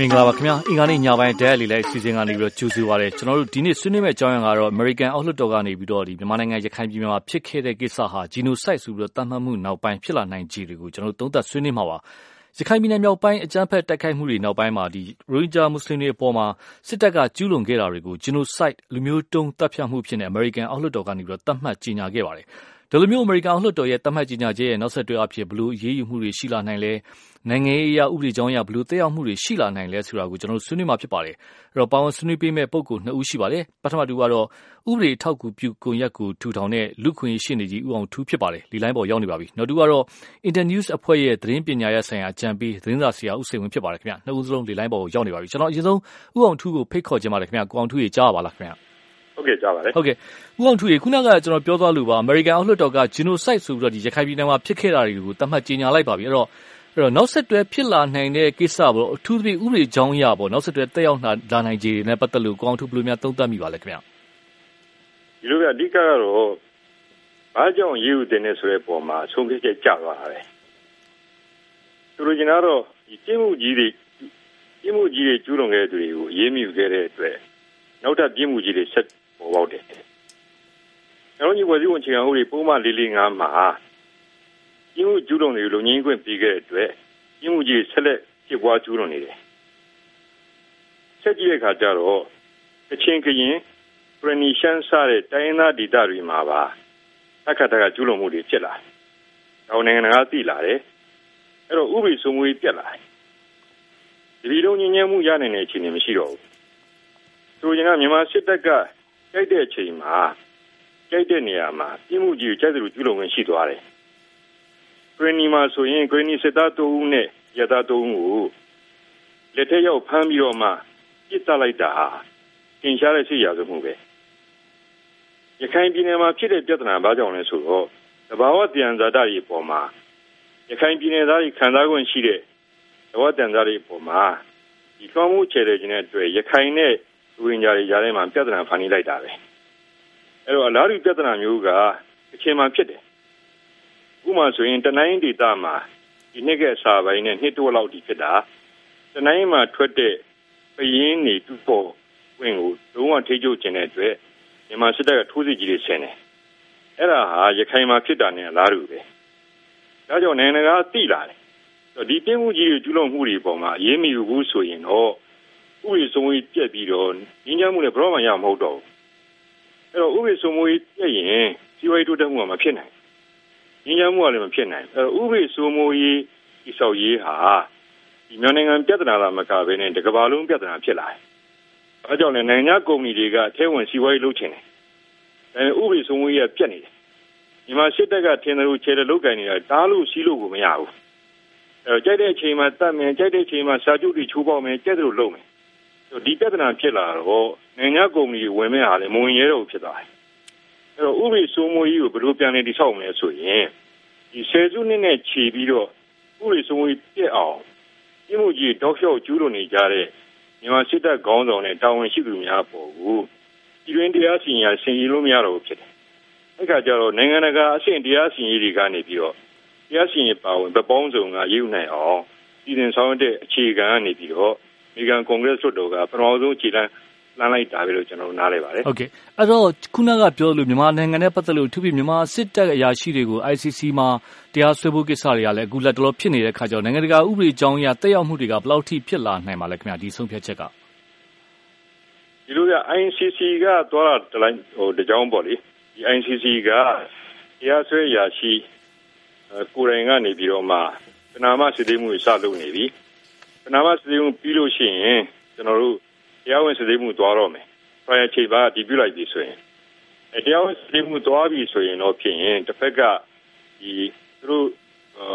မင်္ဂလာပါခင်ဗျာအင်္ဂါနေ့ညပိုင်းတဲလီလိုက်စီစဉ်ကနေပြီးတော့ကြိုဆိုပါရစေကျွန်တော်တို့ဒီနေ့ဆွေးနွေးမယ့်အကြောင်းအရာကတော့ American အောက်လွှတ်တော်ကနေပြီးတော့ဒီမြန်မာနိုင်ငံရခိုင်ပြည်နယ်မှာဖြစ်ခဲ့တဲ့ကိစ္စဟာ genocide ဆိုပြီးတော့တတ်မှတ်မှုနောက်ပိုင်းဖြစ်လာနိုင်ခြေတွေကိုကျွန်တော်တို့သုံးသပ်ဆွေးနွေးမှာပါရခိုင်ပြည်နယ်မြောက်ပိုင်းအကြမ်းဖက်တိုက်ခိုက်မှုတွေနောက်ပိုင်းမှာဒီရိုဟင်ဂျာမွတ်စလင်တွေအပေါ်မှာစစ်တပ်ကကျူးလွန်ခဲ့တာတွေကို genocide လူမျိုးတုံးတပ်ဖြတ်မှုဖြစ်နေ American အောက်လွှတ်တော်ကနေပြီးတော့တတ်မှတ်ကြေညာခဲ့ပါတယ်ဒီလိုမျိုးအမေရိကန်အောက်လွှတ်တော်ရဲ့တတ်မှတ်ကြေညာချက်ရဲ့နောက်ဆက်တွဲအဖြစ်ဘလို့အရေးယူမှုတွေရှိလာနိုင်လဲ နိုင်ငံရေးအရာဥပဒေကြောင်းအရဘလို့တက်ရောက်မှုတွေ ရှိလာနိုင်လဲဆိုတာကို ကျွန်တော်တို့ ဆွေးနွေးမှာဖြစ်ပါတယ်အဲ့တော့ပါဝင်ဆွေးနွေးပေးမယ့် ပုဂ္ဂိုလ် နှစ်ဦးရှိပါတယ် ပထမတူကတော့ ဥပဒေထောက်ကူပြုကွန်ရက်ကို ထူထောင်တဲ့ လူခွင့်ရှိနေကြီး ဦးအောင်ထူးဖြစ်ပါတယ်လီလိုင်းပေါ်ရောက်နေပါပြီ နောက်တူကတော့ Internews အဖွဲ့ရဲ့ သတင်းပညာရပ်ဆိုင်ရာ အကြံပေး သတင်းစာဆရာ ဦးစိန်ဝင်းဖြစ်ပါတယ်ခင်ဗျနှစ်ဦးစလုံးလီလိုင်းပေါ်ရောက်နေပါပြီ ကျွန်တော် အရင်ဆုံး ဦးအောင်ထူးကို ဖိတ်ခေါ်ခြင်းပါတယ်ခင်ဗျကိုအောင်ထူးရေ ကြားပါလားခင်ဗျ ဟုတ်ကဲ့ ကြားပါတယ်ဟုတ်ကဲ့ဦးအောင်ထူရေ ခုနက ကျွန်တော်ပြောသွားလို့ပါ American အောက်လွှတ်တော်က genocide ဆိုပြီးတော့ဒီရခိုင်ပြည်နယ်မှာ ဖြစ်ခဲ့တာတွေကိုတတ်မှတ်ကြေညာလိုက်ပါပြီ အဲ့တော့ အဲ့တော့ နောက်ဆက်တွဲဖြစ်လာနိုင်တဲ့ကိစ္စပေါ့ အထူးသဖြင့် ဥပဒေကြောင်းအရပေါ့နောက်ဆက်တွဲတက်ရောက်လာနိုင်ခြေနဲ့ ပတ်သက်လို့ ကိုအောင်ထူဘယ်လိုများ သုံးသပ်မိပါလဲခင်ဗျ ဒီလိုကအဓိကကတော့ ဘာကြောင့်ရေးဥတင်နေဆိုတဲ့ပုံမှာ ဆုံးဖြတ်ချက် ကျသွားတာပဲသူတို့ကျင်တော့ဒီကျင်းမှုကြီးတွေကျင်းမှုကြီးတွေ ကျူးလွန်ခဲ့တဲ့သူတွေကို အရေးမြူခဲ့တဲ့အတွက် နောက်ထပ် ပြင်းမှုကြီးတွေ ဆက်ပေါ်ပေါက်တယ်။ကျွန်တော်ညီဝစီဝန်ချင်အောင်တွေပုံမှန်၄၄၅ မှာ ပြင်းမှုကျူးလွန်တွေလုံငင်းခွင့်ပြီးခဲ့တဲ့အတွက်ပြင်းမှုကြီးဆက်လက်ဖြစ်ပွားကျူးလွန်နေတယ်။ဆက်ကြည့်တဲ့အခါကျတော့ကချင်ကရင်ပရနီရှန်စတဲ့တိုင်းသားဒေသတွေမှာပါအခက်တကကျူးလွန်မှုတွေဖြစ်လာတယ်။တောင်နိုင်ငံကသိလာတယ်။အဲ့တော့ဥပဒေစိုးမိုးရေးပြက်လာတယ်။ဒီလိုညဉ့်ညံ့မှုရနိုင်တဲ့အခြေအနေမရှိတော့ဘူးဆိုရင်ကမြန်မာစစ်တပ်ကကြိုက်တဲ့အချိန်မှာကြိုက်တဲ့နေရာမှာပြည်မှုကြီးကိုကြိုက်တယ်လို့ကျူးလွန်ဝင်ရှိသွားတယ်။ ဂရနီမှာဆိုရင်ဂရနီစစ်သားတိုးဦးနဲ့ရသားတိုးဦးကိုလက်ထက်ရောက်ဖမ်းပြီးတော့မှပြစ်တက်လိုက်တာဟာသင်ရှားတဲ့စိတ်ရစမှုပဲ။ရခိုင်ပြည်နယ်မှာဖြစ်တဲ့ပြဿနာဘာကြောင့်လဲဆိုတော့တဘာဝတန်ဇာတာတွေပေါ်မှာရခိုင်ပြည်နယ်သားတွေခံစား권ရှိတဲ့တဘာဝတန်ဇာတွေပေါ်မှာဒီကောင်းမှုချေတဲ့ခြင်းတဲ့အတွက်ရခိုင်နဲ့လူဝင်ကြတွေကြားထဲမှာပြဿနာဖန်တီးလိုက်တာပဲအဲ့တော့အလားတူပြဿနာမျိုးကအချိန်မှဖြစ်တယ် ဥပမာဆိုရင်တနိုင်းဒေတာမှာဒီနှစ်ကဲစာပိုင်းနဲ့နှစ်တိုးလောက်ဒီဖြစ်တာတနိုင်းမှာထွက်တဲ့ပယင်းနေတူပေါ်ဝင်ကိုလုံးဝထိချုပ်ခြင်းတဲ့အတွက်မြန်မာစစ်တပ်ကထိုးစစ်ကြီးတွေဆင်တယ်အဲ့ဒါဟာရခိုင်မှာဖြစ်တာနဲ့အလားတူပဲဒါကြောင့်နိုင်ငံကသိလာတယ်ဒီပြင်းမှုကြီးတွေကျူးလွန်မှုတွေပေါ်မှာအရေးမယူဘူးဆိုရင်တော့ဥပဒေစိုးမိုးရေးပြက်ပြီးတော့ငင်းချမှုလည်းဘယ်တော့မှရမှာမဟုတ်တော့ဘူးအဲ့တော့ဥပဒေစိုးမိုးရေးပြက်ရင်စီးပွားရေးတိုးတက်မှုကမဖြစ်နိုင် ငင်းချမှုကလည်းမဖြစ်နိုင်အဲ့တော့ဥပဒေစိုးမိုးရေးဒီဆောက်ရေးဟာဒီမြန်မာနိုင်ငံပြဿနာလာမကဘဲနဲ့တကဘာလုံးပြဿနာဖြစ်လာတယ်အဲကြောင့်လည်းနိုင်ငံကုမ္ပဏီတွေကအထဲဝင်စီးပွားရေးလုပ်ချင်တယ်ဒါပေမဲ့ဥပဒေစိုးမိုးရေးကပြက်နေတယ်မြန်မာစစ်တပ်ကထင်တယ်လို့ခြေတယ်လုတ်ကင်နေတာတားလို့စီးလို့ကိုမရဘူးအဲတော့ကြိုက်တဲ့အချိန်မှာတတ်မယ်ကြိုက်တဲ့အချိန်မှာစာချုပ်တွေချိုးပေါက်မယ်ကြိုက်တယ်လို့လုပ်မယ်ဒီပြဿနာဖြစ်လာတော့နိုင်ငံကုမ္ပဏီဝင်မဲ့ဟာလည်းမဝင်ရဲတော့ဖြစ်သွားတယ် အဲ့တော့ဥပဒေစိုးမိုးရေးကိုဘယ်လိုပြန်လည်တည်ဆောက်မလဲဆိုရင်ဒီဆယ်စုနှစ်နဲ့ခြေပြီးတော့ဥပဒေစိုးမိုးရေးပြည့်အောင်ပြည်မှုကြီးတောက်လျှောက်ကျူးလွန်နေကြတဲ့မြန်မာစစ်တပ်ခေါင်းဆောင်နဲ့တာဝန်ရှိသူများပေါ်ကိုပြည်တွင်းတရားစီရင်ရဆင်ရင်လို့မရတော့ဘူးဖြစ်တယ်အဲ့ခါကျတော့နိုင်ငံတကာအဆင့်တရားစီရင်ရေးတွေကနေပြီးတော့တရားစီရင်ပါဝင်ဗပောင်းစုံကရေးယူနိုင်အောင်ပြည်တွင်ဆောင်တဲ့အခြေခံကနေပြီးတော့မေဂန်ကွန်ဂရက်လွှတ်တော်ကပထမဆုံးခြေလှမ်း လှမ်းလိုက်တာပဲလို့ကျွန်တော်နားလည်ပါတယ်ဟုတ်ကဲ့အဲ့တော့ခုနကပြောလို့မြန်မာနိုင်ငံနဲ့ပတ်သက်လို့သူပြမြန်မာစစ်တပ်အရာရှိတွေကို ICC မှာတရားစွဲဖို့ကိစ္စတွေကလည်းအခုလက်တလောဖြစ်နေတဲ့ခါကျတော့နိုင်ငံတကာဥပဒေကြောင်းအရတက်ရောက်မှုတွေကဘယ်လောက်ထိဖြစ်လာနိုင်ပါလဲခင်ဗျာဒီဆုံးဖြတ်ချက်ကဒီလိုက ICC ကသွားတာတလိုက်ဟိုတကြောင်းပေါ့လေဒီ ICC ကတရားစွဲရာရှိကိုယ်တိုင်ကနေပြီးတော့မှပနာမစစ်သေးမှုစလုပ်နေပြီပနာမစစ်သေးမှုပြီးလို့ရှိရင်ကျွန်တော်တို့ တရားဝင်စစ်သေးမှုသွားတော့မယ်။ prior ချိန်ပါဒီပြုလိုက်ပြီဆိုရင်အဲတရားဝင်စစ်သေးမှုသွားပြီဆိုရင်တော့ဖြစ်ရင်တစ်ဖက်ကဒီသူတို့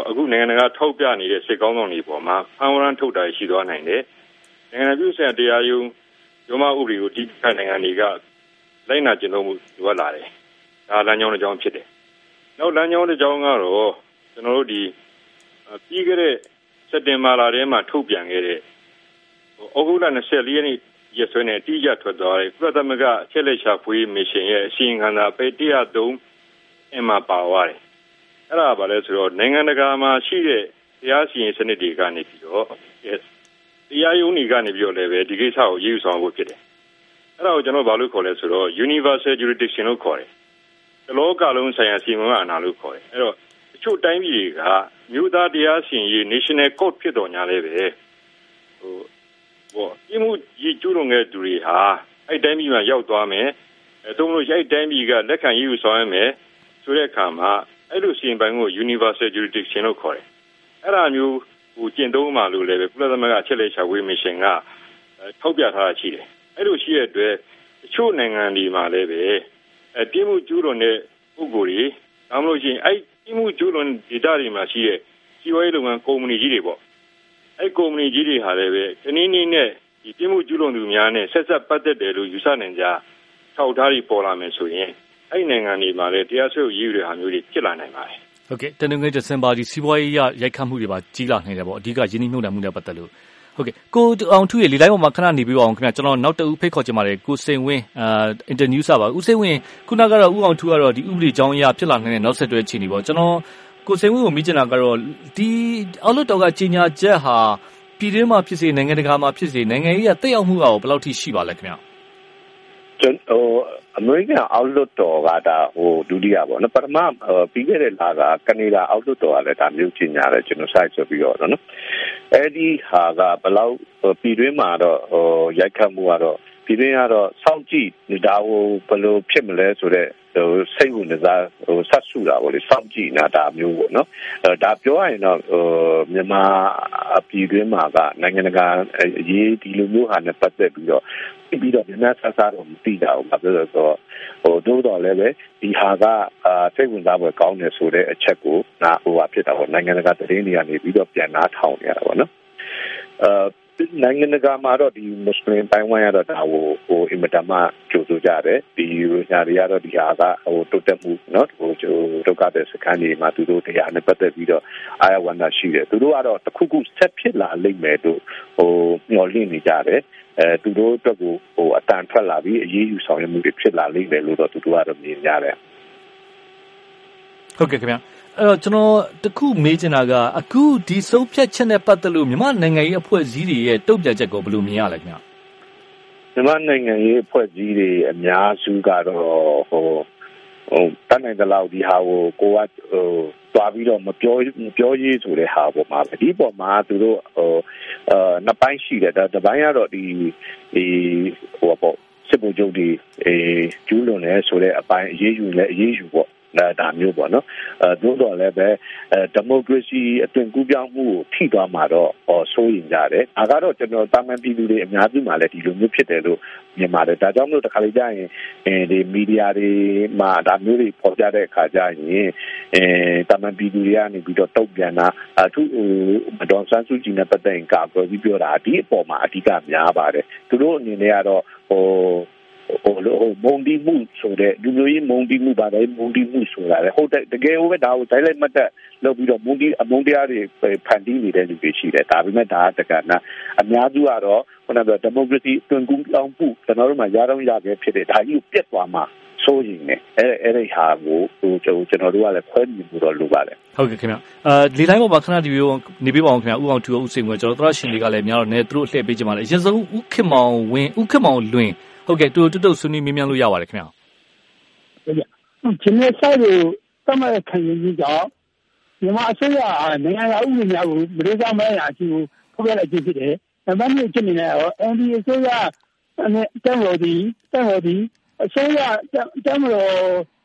အခုနိုင်ငံတကာထောက်ပြနေတဲ့စစ်ကောင်းဆောင်တွေပေါ်မှာဖန်ဝရန်ထုတ်တာရှိသွားနိုင်တယ်။နိုင်ငံပြုဆိုင်တရားရုံးရုံးမဥပဒေကိုဒီနိုင်ငံတွေကလိုက်နာကျင့်သုံးမှုလိုအပ်လာတယ်။ဒါလမ်းကြောင်းတစ်ကြောင်းဖြစ်တယ်။နောက်လမ်းကြောင်းတစ်ကြောင်းကတော့ကျွန်တော်တို့ဒီပြီးခဲ့တဲ့စက်တင်ဘာလထဲမှာထုတ်ပြန်ခဲ့တဲ့ဩဂုတ်လ24ရက်နေ့ ရက်စွဲနဲ့တိကျထွက်သွားတဲ့ကုလသမဂ္ဂအချက်လက်ရှာဖွေးမစ်ရှင်ရဲ့အစီရင်ခံစာပေ103အမှပါသွားတယ်။အဲ့ဒါဘာလဲဆိုတော့နိုင်ငံတကာမှာရှိတဲ့တရားစီရင်စနစ်တွေကနေပြီးတော့တတရားရုံးတွေကနေပြီးတော့လည်းပဲဒီကိစ္စကိုရေးယူဆောင်ဖို့ဖြစ်တယ်အဲ့ဒါကိုကျွန်တော်ဘာလို့ခေါ်လဲဆိုတော့ universal jurisdiction လို့ခေါ်တယ်တလောကလုံးဆိုင်ရာစီမံအာဏာလို့ခေါ်တယ်အဲ့တော့တချို့တိုင်းပြည်တွေကမြို့သားတရားစီရင်ရေး national court ဖြစ်တော်ညာလဲပဲဟို ဟောဒီမှုကြီးကျူးလွန်တဲ့သူတွေဟာအဲ့တိုင်းပြည်မှာရောက်သွားမယ်အဲသုံးလို့အဲ့တိုင်းပြည်ကလက်ခံရေးယူဆောင်ရမယ်ဆိုတဲ့အခါမှာအဲ့လိုစီရင်ပိုင်ကို universal jurisdiction လို့ခေါ်တယ်အဲ့ဒါမျိုးဟိုကျင့်သုံးမှလို့လည်းပဲကုလသမဂ္ဂအချက်လက်ရှာဝေးမရှင်ကထောက်ပြထားတာရှိတယ်အဲ့လိုရှိတဲ့အတွက်တချို့နိုင်ငံတွေမှာလည်းပဲအဲပြည်မှုကျူးလွန်တဲ့ပုဂ္ဂိုလ်တွေဒါမှမဟုတ်ရှင်အဲ့ပြည်မှုကျူးလွန်ဒေတာတွေမှာရှိတဲ့စီးပွားရေးလုပ်ငန်းကုမ္ပဏီကြီးတွေပေါ့ အဲ့ကုမ္ပဏီကြီးတွေဟာလည်းပဲတနည်းနည်းနဲ့ဒီပြည်မှုကျူးလွန်သူများနဲ့ဆက်ဆက်ပတ်သက်တယ်လို့ယူဆနိုင်ကြထောက်ထားတွေပေါ်လာမယ်ဆိုရင်အဲ့နိုင်ငံတွေမှာလည်းတရားစွဲရေးယူတဲ့ဟာမျိုးတွေဖြစ်လာနိုင်ပါတယ်ဟုတ်ကဲ့တနင်္ဂနွေဒဇင်ဘာဒီစီးပွားရေးရရိုက်ခတ်မှုတွေပါကြီးလာနိုင်တယ်ပေါ့အဓိကရင်းနှီးမြှုပ်နှံမှုနဲ့ပတ်သက်လို့ဟုတ်ကဲ့ကိုအောင်ထုရဲ့လေလိုက်ပေါ်မှာခဏနေပြီးအောင်ခင်ဗျကျွန်တော်နောက်တဦးဖိတ်ခေါ်ချင်ပါတယ်ကိုစိန်ဝင်းအာအင်တာနျူးစာပါဦးစိန်ဝင်းခုနကတော့ဦးအောင်ထုကတော့ဒီဥပဒေကြောင်းအရဖြစ်လာနိုင်တဲ့နောက်ဆက်တွဲအခြေအနေပေါ့ကျွန်တော် ကိုစိန်ဝင်းကိုမိချင်တာကတော့ ဒီအောက်လွတ်တော်က ကြီးညာချက်ဟာ ပြည်တွင်းမှာဖြစ်စေ နိုင်ငံတကာမှာဖြစ်စေ နိုင်ငံရေးကတက်ရောက်မှုက ဘယ်လောက်ထိ ရှိပါလဲခင်ဗျကျွန်တော်အမေရိကန်အောက်လွတ်တော်က ဒါဟိုဒုတိယပေါ့နော်ပထမ ပြီးခဲ့တဲ့လက ကနေဒါအောက်လွတ်တော်ကလည်း ဒါမျိုးကြီးညာတယ်ကျွန်တော်ဆိုင်ဆိုပြီးတော့နော်အဲ့ဒီဟာကဘလောက် ပြည်တွင်းမှာတော့ဟိုရိုက်ခတ်မှုကတော့ ပြည်တွင်းကတော့ စောင့်ကြည့် ဒါဟို ဘယ်လိုဖြစ်မလဲဆိုတော့ ဟိုစိတ်ဝင်စားဟိုဆက်စုတာပေါ့လေစောင့်ကြည့်နေတာမျိုးပေါ့နော်အဲဒါပြောရရင်တော့ဟိုမြန်မာပြည်တွင်းမှာကနိုင်ငံတကာအရေးဒီလိုမျိုးဟာနဲ့ပတ်သက်ပြီးတော့ပြီးတော့မြန်မာဆဆတော့မသိတာဘူးဘာဖြစ်လို့ဆိုတော့ဟိုတို့တော့လည်းပဲဒီဟာကအာစိတ်ဝင်စားပွဲကောင်းတယ်ဆိုတဲ့အချက်ကိုငါဟိုဟာဖြစ်တာပေါ့နိုင်ငံတကာသတင်းတွေကနေပြီးတော့ပြန်နားထောင်နေရတာပေါ့နော်အဲ နိုင်ငံတကာမှာတော့ဒီမွတ်စလင်ပိုင်းဝိုင်းရတော့ဒါကိုဟိုအင်မတန်မှကြိုးဆိုကြတယ်ဒီညာတွေကတော့ဒီဟာကဟိုတိုးတက်မှုเนาะဟိုဒုက္ခတဲ့စခန်းတွေမှာသူတို့တရားနဲ့ပတ်သက်ပြီးတော့အာရဝန္တာရှိတယ်သူတို့ကတော့တခုခုဆက်ဖြစ်လာလိမ့်မယ်လို့ဟိုမျှော်လင့်နေကြတယ်အဲသူတို့အတွက်ကိုဟိုအတန်ထွက်လာပြီးအရေးယူဆောင်ရွက်မှုတွေဖြစ်လာလိမ့်မယ်လို့တော့သူတို့ကတော့မြင်ကြတယ်ဟုတ်ကဲ့ခင်ဗျာ အဲ့တော့ကျွန်တော်တခုမေးချင်တာကအခုဒီဆုံးဖြတ်ချက်နဲ့ပတ်သက်လို့မြန်မာနိုင်ငံရေးအဖွဲ့အစည်းတွေရဲ့တုံ့ပြန်ချက်ကိုဘယ်လိုမြင်ရလဲခင်ဗျမြန်မာနိုင်ငံရေးအဖွဲ့အစည်းတွေအများစုကတော့ဟိုဟိုတတ်နိုင်တဲ့လောက်ဒီဟာကိုကိုကဟိုတွားပြီးတော့မပြောမပြောရေးဆိုတဲ့ဟာပေါ်မှာပဲဒီပေါ်မှာသူတို့ဟိုအာနှစ်ပိုင်းရှိတယ်ဒါတစ်ပိုင်းကတော့ဒီဒီဟိုပေါ့စစ်ဗိုလ်ချုပ်တွေအဲကျူးလွန်လဲဆိုတဲ့အပိုင်းအရေးယူလဲအရေးယူပေါ့ ဒါမျိုးပေါ့နော်အဲသို့တော်လည်းပဲဒီမိုကရေစီအသွင်ကူးပြောင်းမှုကိုထိသွားမှာတော့ဟောစိုးရင်ကြတယ်။ဒါကတော့ကျွန်တော်တာမန်ပြည်သူတွေအများကြီးမှလည်းဒီလိုမျိုးဖြစ်တယ်လို့မြင်ပါတယ်။ဒါကြောင့်မလို့တခါလေကြာရင်အဲဒီမီဒီယာတွေမှာဒါမျိုးတွေပေါ်ပြတဲ့အခါကျရင်အဲတာမန်ပြည်သူတွေကနေပြီးတော့တုံ့ပြန်တာအထူးမတော်ဆန်းစုကြည်နဲ့ပတ်သက်ရင်ကာကွယ်ပြီးပြောတာဒီအပေါ်မှာအဓိကများပါတယ်။သူတို့အနေနဲ့ကတော့ဟို ဟိုလိုမုံဒီမှုဆိုတဲ့လူမျိုးရေးမုံဒီမှုပါတယ်မုံဒီမှုဆိုတာလေဟုတ်တယ်တကယ်ဟုတ်ပဲဒါကိုတိုင်းလိုက်မှတ်တဲ့လုပ်ပြီးတော့မုံဒီအမုံတရားတွေဖန်တီးနေတဲ့လူတွေရှိတယ်ဒါပေမဲ့ဒါကတကနာအများစုကတော့ခုနကဒီမိုကရေစီတွင်ကူးအောင်မှုကျွန်တော်တို့မှာရတော့ရခဲ့ဖြစ်တယ်ဒါကြီးကိုပြတ်သွားမှာဆိုရင်လည်းအဲ့အဲ့ဒီဟာကိုဟိုကျွန်တော်တို့ကလည်းခွဲမြင်မှုတော့လိုပါတယ်ဟုတ်ကဲ့ခင်ဗျအာလေတိုင်းပေါ်မှာခဏဒီဗီဒီယိုနေပြပါအောင်ခင်ဗျဥအောင်ထူဦးစိန်ကကျွန်တော်တို့ရှင်တွေကလည်းများတော့နေသူတို့လှည့်ပေးကြပါလေအရင်ဆုံးဥခင်မောင်ဝင်းဥခင်မောင်လွင် ဟုတ်ကဲ့တူတူတုတ်ဆွေးနွေးမြင်မြန်လို့ရပါတယ်ခင်ဗျာဟုတ်ကဲ့ဒီနေ့ဆိုင်ကိုတမန်ခံရင်ကြီးကြောင့်မြန်မာအစိုးရနိုင်ငံရေးဥပဒေများကိုမလေးစားမဲရာအချင်းကိုဖော်ပြလိုက်ခြင်းဖြစ်တယ်။ဒါမှမဟုတ်ချင်းနေတော့ ND အစိုးရနဲ့တမ်တော်ဒီတမ်တော်ဒီအစိုးရတမ်တော်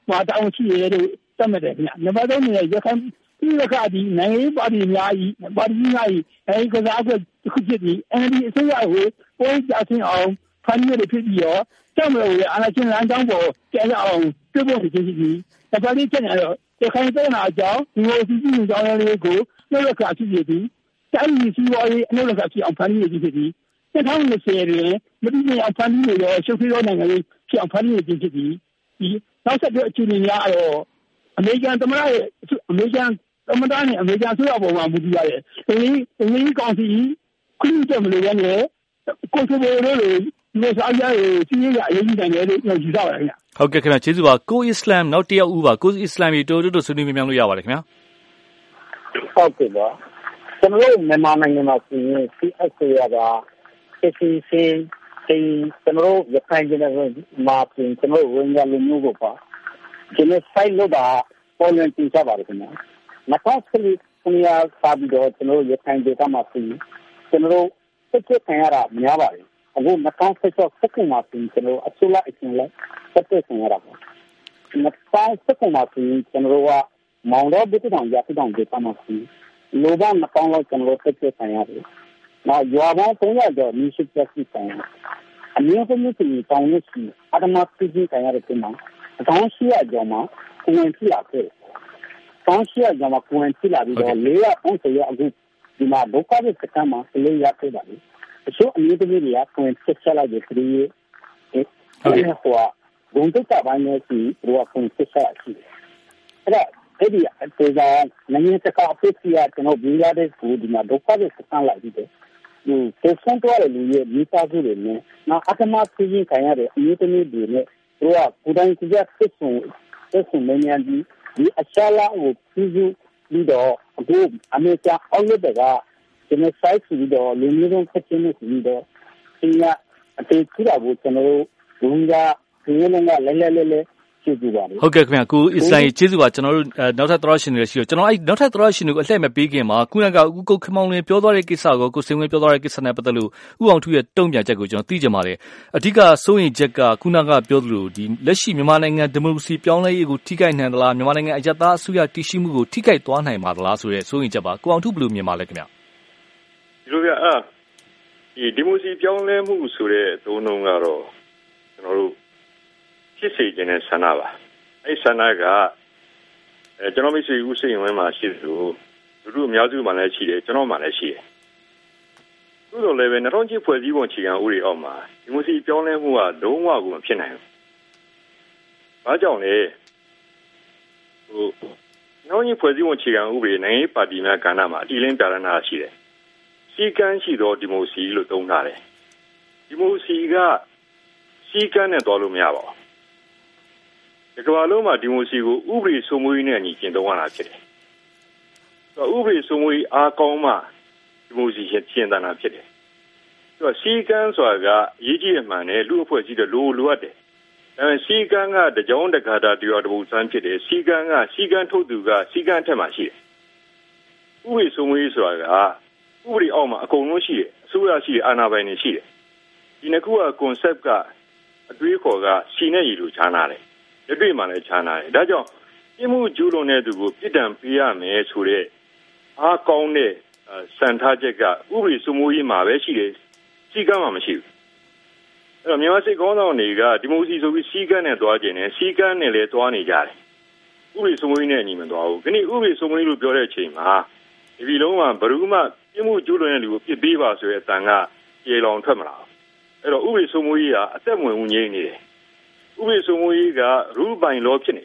မှာတောင်းရှိရလို့တတ်မှတ်တယ်ခင်ဗျ။နံပါတ်3နေရခိုင်ဒီကဒီနိုင်ငံရေးပါတီများကြီးပါတီများကြီးအဲဒီကစားအတွက်တစ်ခုဖြစ်ပြီး ND အစိုးရကိုပိုးကြဆင်းအောင် ဖန်ရည်ဖြစ်ပြီးတော့ကြောက်မလို့အာဏာရှင်လမ်းကြောင်းပေါ်ကျရအောင်ပြုလုပ်နေခြင်းရှိပြီးတပတ်လေးချက်နေတော့ရခိုင်ပြည်နယ်အကြောင်းဒီလိုစီစဉ်ကြောင်းလေးကိုနှုတ်လက်ခဖြစ်ပြီးတိုင်းပြည်စီးပွားရေးအနှုတ်လက်ခဖြစ်အောင်ဖန်ရည်ဖြစ်ပြီး2020တွင်မတိကျအောင်ဖန်ရည်ရောရှုပ်ထွေးသောနိုင်ငံရေးဖြစ်အောင်ဖန်ရည်ခြင်းဖြစ်ပြီးဒီနောက်ဆက်တွဲအခြေအနေများတော့အမေရိကန်သမ္မတရဲ့အမေရိကန်သမ္မတနဲ့အမေရိကန်ဆိုရပေါ်မှာမူတည်ရတယ်။ဒီဒီကောင်စီခွင့်ပြုမလို့ရတယ်ကိုဆိုဘိုလိုဒီ စားရည်စီးရအရေးကြီးတယ်လို့ပြောယူဆပါတယ်ခင်ဗျဟုတ်ကဲ့ခင်ဗျကျေးဇူးပါကိုအစ္စလမ်နောက်တစ်ယောက်ဦးပါကိုအစ္စလမ်ကြီးတိုးတိုးဆွေးနွေးမြင်လို့ရပါတယ်ခင်ဗျဟုတ်ကဲ့ပါကျွန်တော်တို့မြန်မာနိုင်ငံမှာဆိုရင် CSA ရတာ ACC ဒီကျွန်တော်တို့ရခိုင်ပြည်နယ်မှာပြင်ကျွန်တော်တို့ဝင်ကြလူမျိုးကိုပါဒီနေ့ site လို့ပါပေါ်လွင်တင်ကြပါတယ်ခင်ဗျာ။နောက်ဆက်ပြီးခင်ဗျာစာပြီးတော့ကျွန်တော်တို့ရခိုင်ဒေသမှာဆိုရင်ကျွန်တော်တို့စစ်စစ်ခံရတာများပါတယ်။ အခု2016စက္ကူမှာဆိုရင်ကျွန်တော်တို့အစိုးရအချင်းလိုက်စစ်စစ်ခံရတာပါ။2016စက္ကူမှာဆိုရင်ကျွန်တော်တို့ကမောင်တော်ဘုဒ္ဓတောင်ရသတောင်ဒေသမှာဆိုရင်လိုပါနှကောင်းလောက်ကျွန်တော်တို့စစ်စစ်ခံရတယ်။နောက်ရွာပေါင်း300ကျော်မြစ်ရှိသက်စီခံရတယ်။အမျိုးသမီးတွေတောင်းလို့ရှိအတမပြင်းခံရတဲ့ပုံမှာအကောင်းရှိရကြောင်းမှာကိုဝင်ဖြစ်လာခဲ့။ကောင်းရှိရကြောင်းမှာကိုဝင်ဖြစ်လာပြီးတော့၄30ရအခုဒီမှာဒုက္ခတွေစကမ်းမှာလေးရခဲ့ပါလိမ့်။ အချို့အမျိုးသမီးတွေကကိုဝင်ဖြစ်ချက်လိုက်တဲ့ခရီးအဲဟိုကဘုံတုတ်တာပိုင်းနဲ့စီတို့ကကိုဝင်ဖြစ်ချက်ရှိတယ်။အဲ့ဒါအဲ့ဒီအဲဒါနိုင်ငံတကာအဖြစ်ကြီးကကျွန်တော်ပြီးရတဲ့ကိုဒီမှာဒုက္ခတွေစကမ်းလိုက်ပြီးတော့ဒီဆက်ဆံတော့လူရဲ့မိသားစုတွေနဲ့နောက်အတမပြင်းခံရတဲ့အမျိုးသမီးတွေနဲ့တို့ကကိုယ်တိုင်ကြည့်စစ်ဆုံစစ်ဆုံမင်းများဒီဒီအချာလာကိုပြည်သူပြီးတော့အခုအမေရိကန်အောက်လက်တွေက ဒီနေ့ site ပြီးတော့လူမျိုးစုံဖြစ်ခြင်းနဲ့ပြီးတော့ဒီကအတေးကြည့်တာကိုကျွန်တော်တို့ဘုံကဒီလိုနဲ့လဲလဲလဲလဲကျေးဇူးပါဟုတ်ကဲ့ခင်ဗျာကိုအစ္စလိုင်ကျေးဇူးပါကျွန်တော်တို့နောက်ထပ်သရရှင်တွေရှိတော့ကျွန်တော်အဲ့နောက်ထပ်သရရှင်တွေကိုအလှည့်မပေးခင်မှာခုနကဦးကုတ်ခမောင်လင်းပြောသွားတဲ့ကိစ္စကိုကိုစင်ဝင်းပြောသွားတဲ့ကိစ္စနဲ့ပတ်သက်လို့ဥအောင်ထုရဲ့တုံ့ပြန်ချက်ကိုကျွန်တော်သိကြပါတယ်အဓိကစိုးရင်ချက်ကခုနကပြောသလိုဒီလက်ရှိမြန်မာနိုင်ငံဒီမိုကရေစီပြောင်းလဲရေးကိုထိခိုက်နိုင်သလားမြန်မာနိုင်ငံအယက်သားအစိုးရတည်ရှိမှုကိုထိခိုက်သွားနိုင်ပါသလားဆိုတဲ့စိုးရင်ချက်ပါကိုအောင်ထုဘယ်လိုမြင်ပါလဲခင်ဗျ ဒီလိုပြအာဒီဒီမိုကရေစီပြောင်းလဲမှုဆိုတဲ့သုံးနှုန်းကတော့ကျွန်တော်တို့ဖြစ်စေခြင်းနဲ့ဆန္ဒပါအဲ့ဆန္ဒကအဲကျွန်တော်မိတ်ဆွေဦးစိန်ဝင်းမှာရှိသလိုလူလူအများစုမှာလည်းရှိတယ်ကျွန်တော်မှလည်းရှိတယ်သို့တော်လည်းပဲ2000ချီဖွဲ့စည်းပုံခြေခံဥပဒေအောက်မှာဒီမိုစီပြောင်းလဲမှုကလုံးဝကိုမဖြစ်နိုင်ဘူး။ဘာကြောင့်လဲဟိုနောက်ကြီးဖွဲ့စည်းပုံခြေခံဥပဒေနိုင်ငံပါတီများကဏ္ဍမှာအတီလင်းပြရနာရှိတယ်။ စီကန်းရှိသောဒီမိုစီလို့သုံးထားတယ်။ဒီမိုစီကစီကန်းနဲ့တော်လို့မရပါဘူးဒီကမ္ဘာလုံးမှာဒီမိုစီကိုဥပဒေစိုးမိုးရေးနဲ့အညီကျင့်သုံးရတာဖြစ်တယ်။ဆိုတော့ဥပဒေစိုးမိုးရေးအားကောင်းမှဒီမိုစီရှင်းတာဖြစ်တယ်။ဆိုတော့စီကန်းဆိုတာကအရေးကြီးမှန်တယ်လူအဖွဲ့အစည်းတွေလိုလိုအပ်တယ်။ဒါပေမဲ့စီကန်းကတကြောင်တကာတာတရားတပူစမ်းဖြစ်တယ်။စီကန်းကစီကန်းထုတ်သူကစီကန်းထက်မှရှိတယ်။ဥပဒေစိုးမိုးရေးဆိုတာက ဥပဒေအောက်မှာအကုန်လုံးရှိတယ်။အစိုးရရှိတယ်အာဏာပိုင်တွေရှိတယ်။ဒီနှစ်ခုက concept ကအတွေးခေါ်ကစီနဲ့ရည်လိုခြားနာတယ်လက်တွေ့မှလည်းခြားနာတယ်ဒါကြောင့်ပြမှုကျူးလွန်တဲ့သူကိုပြစ်ဒဏ်ပေးရမယ်ဆိုတဲ့အားကောင်းတဲ့စံထားချက်ကဥပဒေစိုးမိုးရေးမှာပဲရှိတယ်စီကံမှာမရှိဘူးအဲ့တော့မြန်မာစစ်ကောင်းဆောင်တွေကဒီမိုစီဆိုပြီးစီကံနဲ့တွားကျင်တယ်စီကံနဲ့လည်းတွားနေကြတယ်ဥပဒေစိုးမိုးရေးနဲ့အညီမတွားဘူးခဏဥပဒေစိုးမိုးရေးလို့ပြောတဲ့အချိန်မှာဒီပြည်လုံးမှာဘယ်သူမှ ပြမှုကျူးလွန်တဲ့လူကိုပြစ်ပေးပါဆိုတဲ့အတန်ကကြေလောင်ထွက်မလာဘူးအဲ့တော့ဥပဒေစိုးမိုးရေးကအသက်ဝင်ဝင်ငြိမ်းနေတယ်ဥပဒေစိုးမိုးရေးကရူပိုင်လောဖြစ်နေ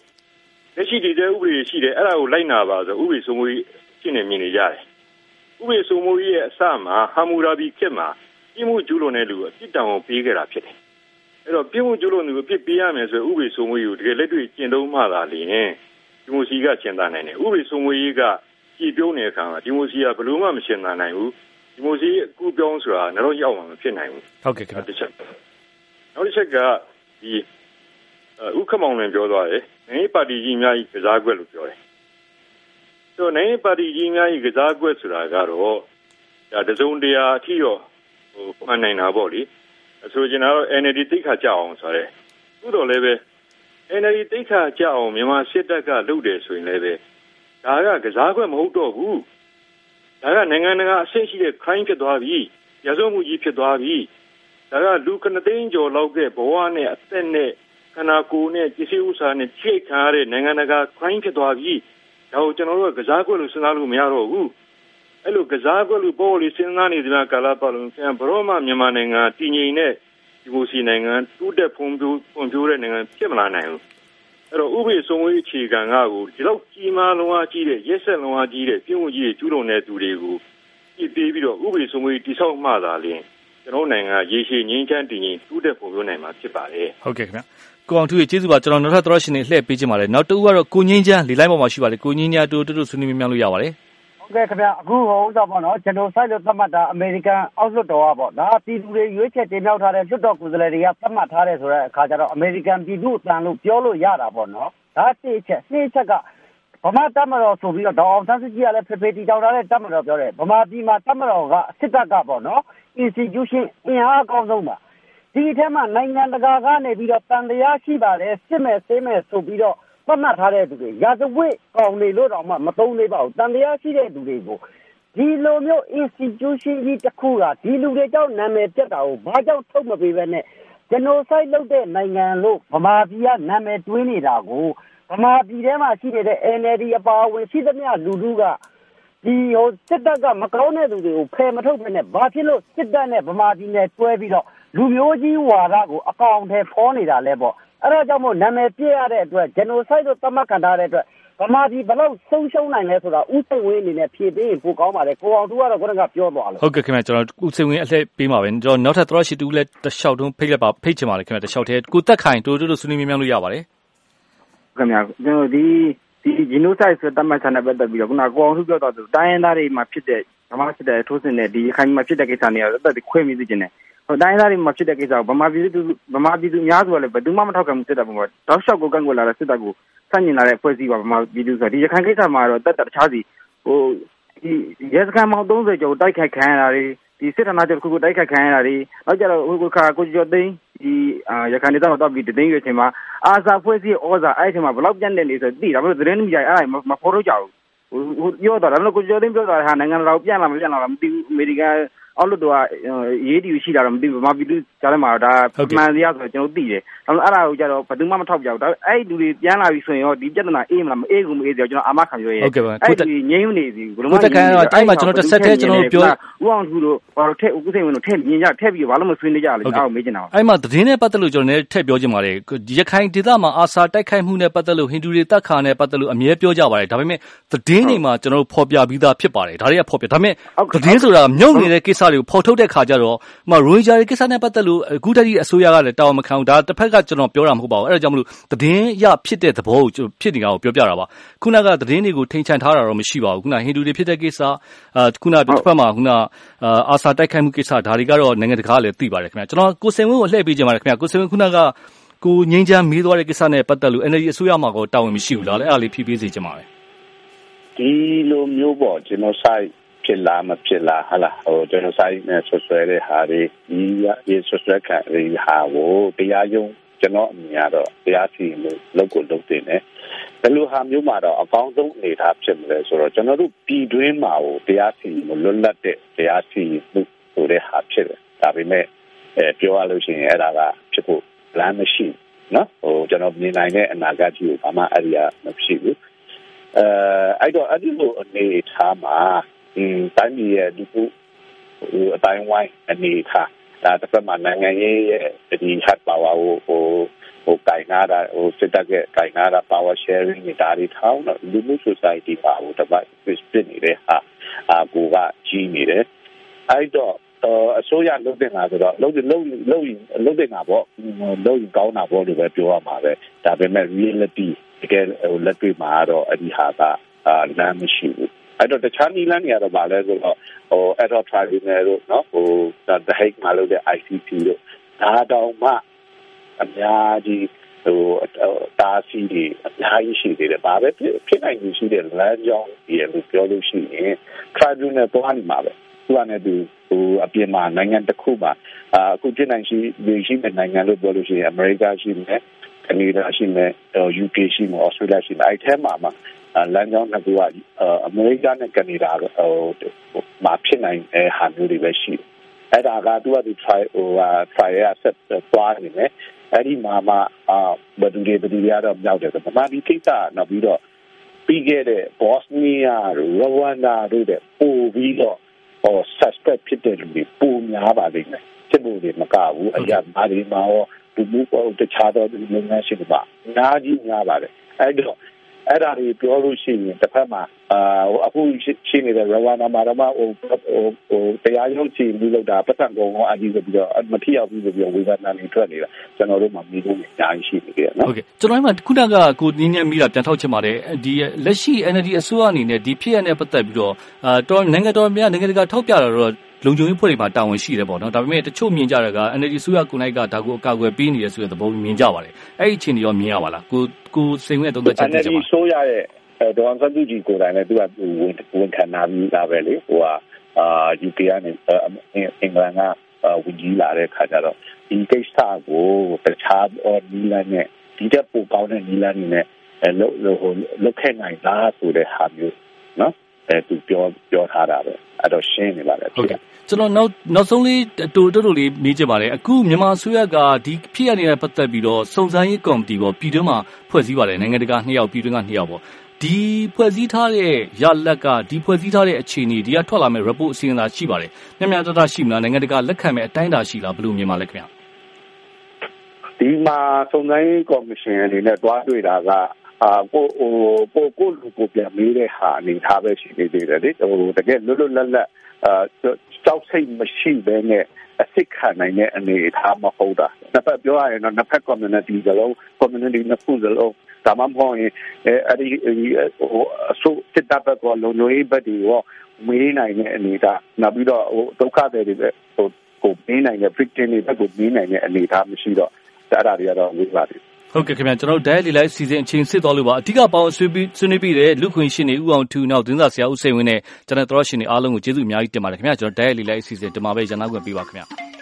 လက်ရှိတည်တဲ့ဥပဒေရှိတယ်အဲ့ဒါကိုလိုက်နာပါဆိုဥပဒေစိုးမိုးရေးဖြစ်နေမြင်နေကြတယ်ဥပဒေစိုးမိုးရေးရဲ့အစမှာဟာမူရာဘီခေတ်မှာပြည်မှုကျူးလွန်တဲ့လူကိုအပြစ်တောင်ပေးခဲ့တာဖြစ်တယ်အဲ့တော့ပြည်မှုကျူးလွန်သူကိုပြစ်ပေးရမယ်ဆိုဥပဒေစိုးမိုးရေးကိုတကယ်လက်တွေ့ကျင့်သုံးမှသာလျှင်ဒီမိုစီကရှင်းတာနိုင်တယ်ဥပဒေစိုးမိုးရေးက ကြည်ပြုံးနေတဲ့အခါမှာဒီမိုစီကဘယ်လို့မှမရှင်းတာနိုင်ဘူးဒီမိုစီအကူပြောင်းဆိုတာတော့ရောက်မှာမဖြစ်နိုင်ဘူးဟုတ်ကဲ့ခင်ဗျတစ်ချက်နောက်တစ်ချက်ကဒီဥက္ကမောင်လည်းပြောသွားတယ်နိုင်ငံပါတီကြီးများကြီးကစားကွက်လို့ပြောတယ်ဆိုနိုင်ငံပါတီကြီးများကြီးကစားကွက်ဆိုတာကတော့ဒါတစုံတရာအထီတော့ဟိုမှန်နိုင်တာပေါ့လေဆိုချင်တာတော့ NLD တိတ်ခါကြအောင်ဆိုရဲသို့တော်လည်းပဲ NLD တိတ်ခါကြအောင်မြန်မာစစ်တပ်ကလုပ်တယ်ဆိုရင်လည်းပဲ ဒါကကစားကွက်မဟုတ်တော့ဘူးဒါကနိုင်ငံတကာအဆင့်ရှိတဲ့ crime ဖြစ်သွားပြီရစမှုကြီးဖြစ်သွားပြီဒါကလူကနသိန်းကျော်လောက်ကဘဝနဲ့အသက်နဲ့ခန္ဓာကိုယ်နဲ့ပစ္စည်းဥစ္စာနဲ့ချိတ်ခံရတဲ့နိုင်ငံတကာ crime ဖြစ်သွားပြီဒါကိုကျွန်တော်တို့ကစားကွက်လို့စဉ်းစားလို့မရတော့ဘူးအဲ့လိုကစားကွက်လို့ပေါ်လို့စဉ်းစားနေတဲ့ကာလပတ်လုံးပြန်ဘရောမှမြန်မာနိုင်ငံတည်ငြိမ်တဲ့ဒီမိုစီနိုင်ငံတူးတက်ဖွံ့ဖြိုးဖွံ့ဖြိုးတဲ့နိုင်ငံဖြစ်မလာနိုင်ဘူး အဲ့တော့ဥပဒေစိုးမိုးရေးအခြေခံကကိုဒီလောက်ကြီးမားလုံးဝကြီးတဲ့ရက်ဆက်လုံးဝကြီးတဲ့ပြည်ဝင်ကြီးကျူးလွန်တဲ့သူတွေကိုပြစ်ပေးပြီးတော့ဥပဒေစိုးမိုးရေးတိဆောက်မှသာလျှင်ကျွန်တော်နိုင်ငံရေရှည်ငြိမ်းချမ်းတည်ငြိမ်တူးတက်ဖွံ့ဖြိုးနိုင်မှာဖြစ်ပါတယ်ဟုတ်ကဲ့ခင်ဗျကိုအောင်ထူးရေကျေးဇူးပါကျွန်တော်နောက်ထပ်သရရှင်တွေလှည့်ပေးခြင်းပါတယ်နောက်တူကတော့ကိုငင်းချမ်းလေလိုက်ပေါ်မှာရှိပါတယ်ကိုငင်းချမ်းတူတူဆွေးနွေးမြှောက်လို့ရပါတယ် ဟဟုတ်ကဲ့ခင်ဗျအခုဟိုဥစ္စာပေါ့နော်ကျွန်တော်ဆိုင်လို့သတ်မှတ်တာအမေရိကန်အောက်လွှတ်တော်ကပေါ့ဒါပြည်သူတွေရွေးချယ်တင်မြှောက်ထားတဲ့လွှတ်တော်ကိုယ်စားလှယ်တွေကသတ်မှတ်ထားတယ်ဆိုတဲ့အခါကျတော့အမေရိကန်ပြည်သူ့အတန်လို့ပြောလို့ရတာပေါ့နော်ဒါတစ်ချက်နှစ်ချက်ကဗမာတမတော်ဆိုပြီးတော့ဒေါအောင်ဆန်းစုကြည်ကလည်းဖေဖေတီကြောင်ထားတဲ့တမတော်ပြောတယ်ဗမာပြည်မှာတမတော်ကစစ်တပ်ကပေါ့နော် institution အင်အားအကောင်းဆုံးပါဒီအထက်မှာနိုင်ငံတကာကနေပြီးတော့တန်တရားရှိပါတယ်စစ်မဲ့ဆေးမဲ့ဆိုပြီးတော့ သတ်မှတ်ထားတဲ့သူတွေရာဇဝတ်ကောင်တွေလို့တော့မှမသုံးသေးပါဘူးတန်တရားရှိတဲ့သူတွေကိုဒီလိုမျိုး institution ကြီးတစ်ခုကဒီလူတွေကြောင့်နာမည်ပြတ်တာကိုဘာကြောင့်ထုတ်မပေးဘဲနဲ့ genocide လုပ်တဲ့နိုင်ငံလို့ဗမာပြည်ကနာမည်တွင်းနေတာကိုဗမာပြည်ထဲမှာရှိနေတဲ့ NLD အပါအဝင်ရှိသမျှလူလူကဒီဟိုစစ်တပ်ကမကောင်းတဲ့သူတွေကိုဖယ်မထုတ်ဘဲနဲ့ဘာဖြစ်လို့စစ်တပ်နဲ့ဗမာပြည်နဲ့တွဲပြီးတော့လူမျိုးကြီးဝါဒကိုအကောင်အထည်ဖော်နေတာလဲပေါ့ အဲဒါကြောင့်မို့နာမည်ပြည့်ရတဲ့အတွက် genocide လို့သတ်မှတ်ခံထားတဲ့အတွက်ဗမာပြည်ဘယ်လောက်ဆုံးရှုံးနိုင်လဲဆိုတာဥစိတ်ဝင်းအနေနဲ့ဖြည့်ပေးရင်ပိုကောင်းပါတယ်ကိုအောင်သူကတော့ခုနကပြောသွားလို့ဟုတ်ကဲ့ခင်ဗျကျွန်တော်ဥစိတ်ဝင်းအလှည့်ပေးပါပဲကျွန်တော်နောက်ထပ်သရရှိတူလည်းတလျှောက်တုံးဖိတ်လက်ပါဖိတ်ချင်ပါလေခင်ဗျတလျှောက်တည်းကိုတက်ခိုင်တိုးတိုးတို့ဆွေးနွေးမြန်းလို့ရပါတယ်ခင်ဗျကျွန်တော်ဒီဒီ genocide ဆိုတတ်မှတ်ချက်နဲ့ပတ်သက်ပြီးတော့ခုနကိုအောင်သူပြောတော့တိုင်းရင်းသားတွေမှာဖြစ်တဲ့ဗမာစစ်တဲ့ထိုးစစ်နဲ့ဒီခိုင်မှာဖြစ်တဲ့ကိစ္စတွေကတော့တက်ခွဲမိသိကျင်တယ်ဟို တိုင်းသားတွေမှာဖြစ်တဲ့ကိစ္စကိုဗမာပြည်သူဗမာပြည်သူအများစုကလည်းဘယ်သူမှမထောက်ခံဘူးစစ်တပ်ပေါ်မှာတောက်လျှောက်ကိုကန့်ကွက်လာတဲ့စစ်တပ်ကိုစန့်ကျင်လာတဲ့ဖွဲ့စည်းပါဗမာပြည်သူဆိုဒီရခိုင်ကိစ္စမှာတော့တက်တက်တခြားစီဟိုဒီရဲစခန်းပေါင်း30ကျော်တိုက်ခိုက်ခံရတာတွေဒီစစ်ဌာနချုပ်ခုခုတိုက်ခိုက်ခံရတာတွေနောက်ကြတော့ဟိုကကိုကျော်သိန်းဒီရခိုင်ဒေသမှာတော့ပြီးတင်းရွေးချိန်မှာအာဇာဖွဲ့စည်းဩဇာအဲ့ဒီချိန်မှာဘလောက်ပြန့်နေနေဆိုသိတာဘယ်လိုသတင်းမီဒီယာအဲ့ဒါမဖော်လို့ကြဘူးဟိုပြောတာဒါပေမဲ့ကိုကျော်သိန်းပြောတာဟာနိုင်ငံတော်ပြန်လာမပြန်လာမသိဘူးအမေရိကန် အောက်လွှတ်တော်ကရေးတီရှိတာတော့မသိဘူးဗမာပြည်သူကြားထဲမှာတော့ဒါမှန်တရားဆိုတော့ကျွန်တော်သိတယ်ဒါပေမဲ့အဲ့ဒါကိုကြတော့ဘယ်သူမှမထောက်ပြဘူးဒါအဲ့ဒီလူတွေပြန်လာပြီဆိုရင်ရောဒီပြဿနာအေးမလားမအေးဘူးမအေးဆိုတော့ကျွန်တော်အာမခံပြောရဲဟုတ်ကဲ့ပါအဲ့ဒီငြိမ်းနေစီဘယ်လိုမှကိုတကန်တော့အဲ့မှာကျွန်တော်တစ်ဆက်တည်းကျွန်တော်ပြောဦးအောင်သူတို့ဘာလို့ထက်ဦးစိန်ဝင်တို့ထက်မြင်ကြထက်ပြီးဘာလို့မဆွေးနေကြလဲအောက်မေးချင်တာအဲ့မှာသတင်းနဲ့ပတ်သက်လို့ကျွန်တော်လည်းထည့်ပြောချင်ပါတယ်ရခိုင်ဒေသမှာအာဆာတိုက်ခိုက်မှုနဲ့ပတ်သက်လို့ဟိန္ဒူတွေတပ်ခါနဲ့ပတ်သက်လို့အမြဲပြောကြပါတယ်ဒါပေမဲ့သတင်းတွေမှာကျွန်တော်တို့ဖော်ပြပြီးသားဖြစ်ပါတယ်ဒါတွေကဖော်ပြဒါပေမဲ့သတင်းဆိုတာမြုပ်နေတဲ့ကိစ္စတွေကို ဖော်ထုတ်တဲ့ခါကျတော့ဟိုရိုဟင်ဂျာတွေကိစ္စနဲ့ ပတ်သက်လို့ အခုတည်းအစိုးရကလည်းတာဝန်မခံဘူး ဒါတစ်ဖက်က ကျွန်တော်ပြောတာ မဟုတ်ပါဘူး အဲ့ဒါကြောင့်မလို့ သတင်းရဖြစ်တဲ့သဘောကို ဖြစ်နေတာကို ပြောပြတာပါခုနက သတင်းတွေကို ထိန်ချန်ထားတာတော့ မရှိပါဘူးခုနဟိန္ဒူတွေဖြစ်တဲ့ကိစ္စအာခုနတစ်ဖက်မှာခုနအာဆာတိုက်ခိုက်မှုကိစ္စ ဒါတွေကတော့ နိုင်ငံတကာလည်း သိပါတယ်ခင်ဗျာကျွန်တော် ကိုစင်ဝင်းကို လှည့်ပေးကြပါမယ်ခင်ဗျာကိုစင်ဝင်းခုနက ကိုငင်းချမ်းမေးသွားတဲ့ ကိစ္စနဲ့ ပတ်သက်လို့ NLD အစိုးရမှာကိုတာဝန်မရှိဘူးလား အဲ့ဒါလေး ဖြည့်ပေးစေချင်ပါတယ် ဒီလိုမျိုးပေါ့ကျွန်တော်ဆိုင် ဖြစ်လားမဖြစ်လားဟာလားဟိုကျွန်တော်ဆိုင်နဲ့ဆွဆွဲတဲ့ဟာတွေဒီဒီဆွဆွဲခံဒီဟာကိုတရားရုံးကျွန်တော်အမြင်ကတော့တရားစီရင်လို့လုပ်ကိုလုပ်တင်တယ်ဘယ်လိုဟာမျိုးမှာတော့အကောင်းဆုံးအနေထားဖြစ်မလဲဆိုတော့ကျွန်တော်တို့ပြည်တွင်းမှာကိုတရားစီရင်လို့လွတ်လပ်တဲ့တရားစီရင်မှုဆိုတဲ့ဟာဖြစ်တယ်ဒါပေမဲ့အဲပြောရလို့ရှိရင်အဲ့ဒါကဖြစ်ဖို့လမ်းမရှိနော်ဟိုကျွန်တော်မြင်နိုင်တဲ့အနာဂတ်ကြီးကိုဘာမှအဲ့ဒီကမရှိဘူးအဲအဲ့တော့အဲ့ဒီလိုအနေထားမှာဒီ တိုင်းပြည်ရဲ့ဒီခုအတိုင်းဝိုင်းအနေထားဒါတစ်ဖက်မှာနိုင်ငံရေးရဲ့ဒီ hard power ကိုဟိုဟိုကင်နာတာဟိုစစ်တပ်ကကင်နာတာ power sharing တွေဒါတွေထောင်းတော့လူမှု society ပါဟိုတပတ် fit နေတဲ့ဟာအာကိုကကြီးနေတယ်အဲ့တော့အစိုးရလုပ်တင်တာဆိုတော့လုပ်လုပ်လုပ်လုပ်တင်တာပေါ့လုပ်ရင်ကောင်းတာပေါ့လို့ပဲပြောရမှာပဲဒါပေမဲ့ reality တကယ်ဟိုလက်တွေ့မှာတော့အဲ့ဒီဟာကအာလမ်းမရှိဘူး အဲ့တော့တခြားနီလန်းတွေကတော့ဗာလဲဆိုတော့ဟို adult tribunal တို့နော်ဟို the Hague မှာလုပ်တဲ့ ICC တို့ဒါတောင်မှအများကြီးဟိုတာစီတွေအများကြီးရှိသေးတယ်။ဘာပဲဖြစ်ဖြစ်နိုင်လို့ရှိတဲ့လမ်းကြောင်းဒီလိုပြောလို့ရှိရင် tribunal သွားနေမှာပဲ။သူကလည်းသူဟိုအပြင်မှာနိုင်ငံတစ်ခုမှာအခုဖြစ်နိုင်ရှိရှိတဲ့နိုင်ငံလို့ပြောလို့ရှိရင်အမေရိကရှိမယ်။ ကနေဒါရှိမယ်။ UK ရှိမယ်။ Australia ရှိမယ်။အဲ့ထဲမှာမှာလမ်းကြောင်းနှစ်ခုကအမေရိကနဲ့ကနေဒါဟိုမှာဖြစ်နိုင်တဲ့ဟာမျိုးတွေပဲရှိတယ်။အဲ့ဒါကသူကသူ try ဟို try ရဆက်သွားနေတယ်။အဲ့ဒီမှာမှအာဘယ်သူတွေဘယ်သူတွေကတော့မြောက်တယ်ဆိုတော့ဒီကိစ္စနောက်ပြီးတော့ပြီးခဲ့တဲ့ Bosnia တို့ Rwanda တို့တဲ့ပို့ပြီးတော့ဟော suspect ဖြစ်တဲ့လူတွေပိုများပါလိမ့်မယ်။စစ်မှုတွေမကဘူးအရာမာတွေမှာရော ဒီမှုပေါ်တခြားသောလုပ်ငန်းရှင်တွေပါအများကြီးများပါတယ်။အဲ့တော့ဒအဲ့ဒါတွေပြောလို့ရှိရင်တစ်ဖက်မှာအာအခုရှိနေတဲ့ရဝါနာမှာတော့ဟိုဟိုတရားရုံးချီပြီးလောက်တာပတ်သက်ကုန်အောင်အကြီးဆိုပြီးတော့မထီရောက်ဘူးဆိုပြီးဝေဖန်တာတွေထွက်နေတာကျွန်တော်တို့မှမိလို့အများကြီးရှိနေကြနော်ဟုတ်ကဲ့ကျွန်တော်မှခုနကကိုနင်းနေမိတာပြန်ထောက်ချင်ပါတယ်ဒီလက်ရှိ NLD အစိုးရအနေနဲ့ဒီဖြစ်ရတဲ့ပတ်သက်ပြီးတော့အာတော်နိုင်ငံတော်များနိုင်ငံတကာထောက်ပြတာတော့ လုံခြုံရေးဖွဲ့တွေမှာ တာဝန်ရှိတယ်ပေါ့နော် ဒါပေမဲ့ တချို့မြင်ကြတာက NLD ဆိုရကိုနိုင်က ဒါကို အကာအကွယ်ပေးနေတယ်ဆိုတဲ့သဘော မြင်ကြပါတယ် အဲ့ဒီအခြေအနေရော မြင်ရပါလားကိုကိုစိန်ဝဲသုံးသက်ချက်ပြချင်ပါ NLD ဆိုရရဲ့ဒေါ်အောင်ဆန်းစုကြည်ကိုယ်တိုင်လည်း သူကဝန်ဝန်ခံနာပြီးသားပဲလေဟိုကအာ UK ကနေ အင်္ဂလန်ကဝင်ကြီးလာတဲ့ခါကျတော့ ဒီကိစ္စကို တခြားနီလန်နဲ့ ဒီတက်ပိုကောင်းတဲ့နီလန်နဲ့လောက်လောက်လောက်ခဲ့နိုင်လားဆိုတဲ့ဟာမျိုးနော် အဲသူပြောပြောထားတာပဲအဲ့တော့ရှင်းနေပါလေဟုတ်ကဲ့ကျွန်တော်နောက်နောက်ဆုံးလေးတူတူတူလေးမေးချင်ပါတယ်အခုမြန်မာဆွေးရကဒီဖြစ်ရနေတဲ့ပတ်သက်ပြီးတော့စုံစမ်းရေးကော်မတီပေါ့ပြည်တွင်းမှာဖွဲ့စည်းပါတယ်နိုင်ငံတကာနှစ်ယောက်ပြည်တွင်းကနှစ်ယောက်ပေါ့ဒီဖွဲ့စည်းထားတဲ့ရလက်ကဒီဖွဲ့စည်းထားတဲ့အခြေအနေဒီကထွက်လာမဲ့ report အစီရင်ခံစာရှိပါတယ်။မျှမျှတတရှိမလားနိုင်ငံတကာလက်ခံမဲ့အတိုင်းအတာရှိလားဘယ်လိုမြင်ပါလဲခင်ဗျာ။ဒီမှာစုံစမ်းရေးကော်မရှင်အနေနဲ့တွားတွေ့တာက အာကိုဟိုပိုကိုလူကိုပြန်မေးတဲ့ဟာအနေထားပဲရှိနေသေးတယ်လေဟိုတကယ်လွတ်လွတ်လပ်လပ်အာကြောက်စိတ်မရှိဘဲနဲ့အစ်စ်ခံနိုင်တဲ့အနေအထားမဟုတ်တာနှစ်ဖက်ပြောရရင်တော့နှစ်ဖက် community စလုံး community နှစ်ခုစလုံးဒါမှမဟုတ်ရင်အဲ့ဒီဟိုအစိုးစစ်တပ်ဘက်ကလုံခြုံရေးဘက်တွေရောမေးနိုင်တဲ့အနေအထားနောက်ပြီးတော့ဟိုဒုက္ခတွေတွေဟိုကိုမေးနိုင်တဲ့ victim တွေဘက်ကိုမေးနိုင်တဲ့အနေအထားမရှိတော့အဲ့ဒါတွေကတော့ဝေးပါတယ် ဟုတ်ကဲ့ခင်ဗျာကျွန်တော်တို့ dial လေးလိုက်စီစဉ်အချိန်စစ်သွားလို့ပါအဓိကပေါင်းဆွေးပြီးဆွေးနွေးပြီးတဲ့လူခွင့်ရှင်နေဦးအောင်ထူနောက်သတင်းစာဆရာဦးစိန်ဝင်းနဲ့ကျွန်တော်တို့ရှင်နေအားလုံးကိုကျေးဇူးအများကြီးတင်ပါတယ်ခင်ဗျာကျွန်တော် dial လေးလိုက်စီစဉ်ဒီမှာပဲရန်နာခွင့်ပေးပါခင်ဗျာ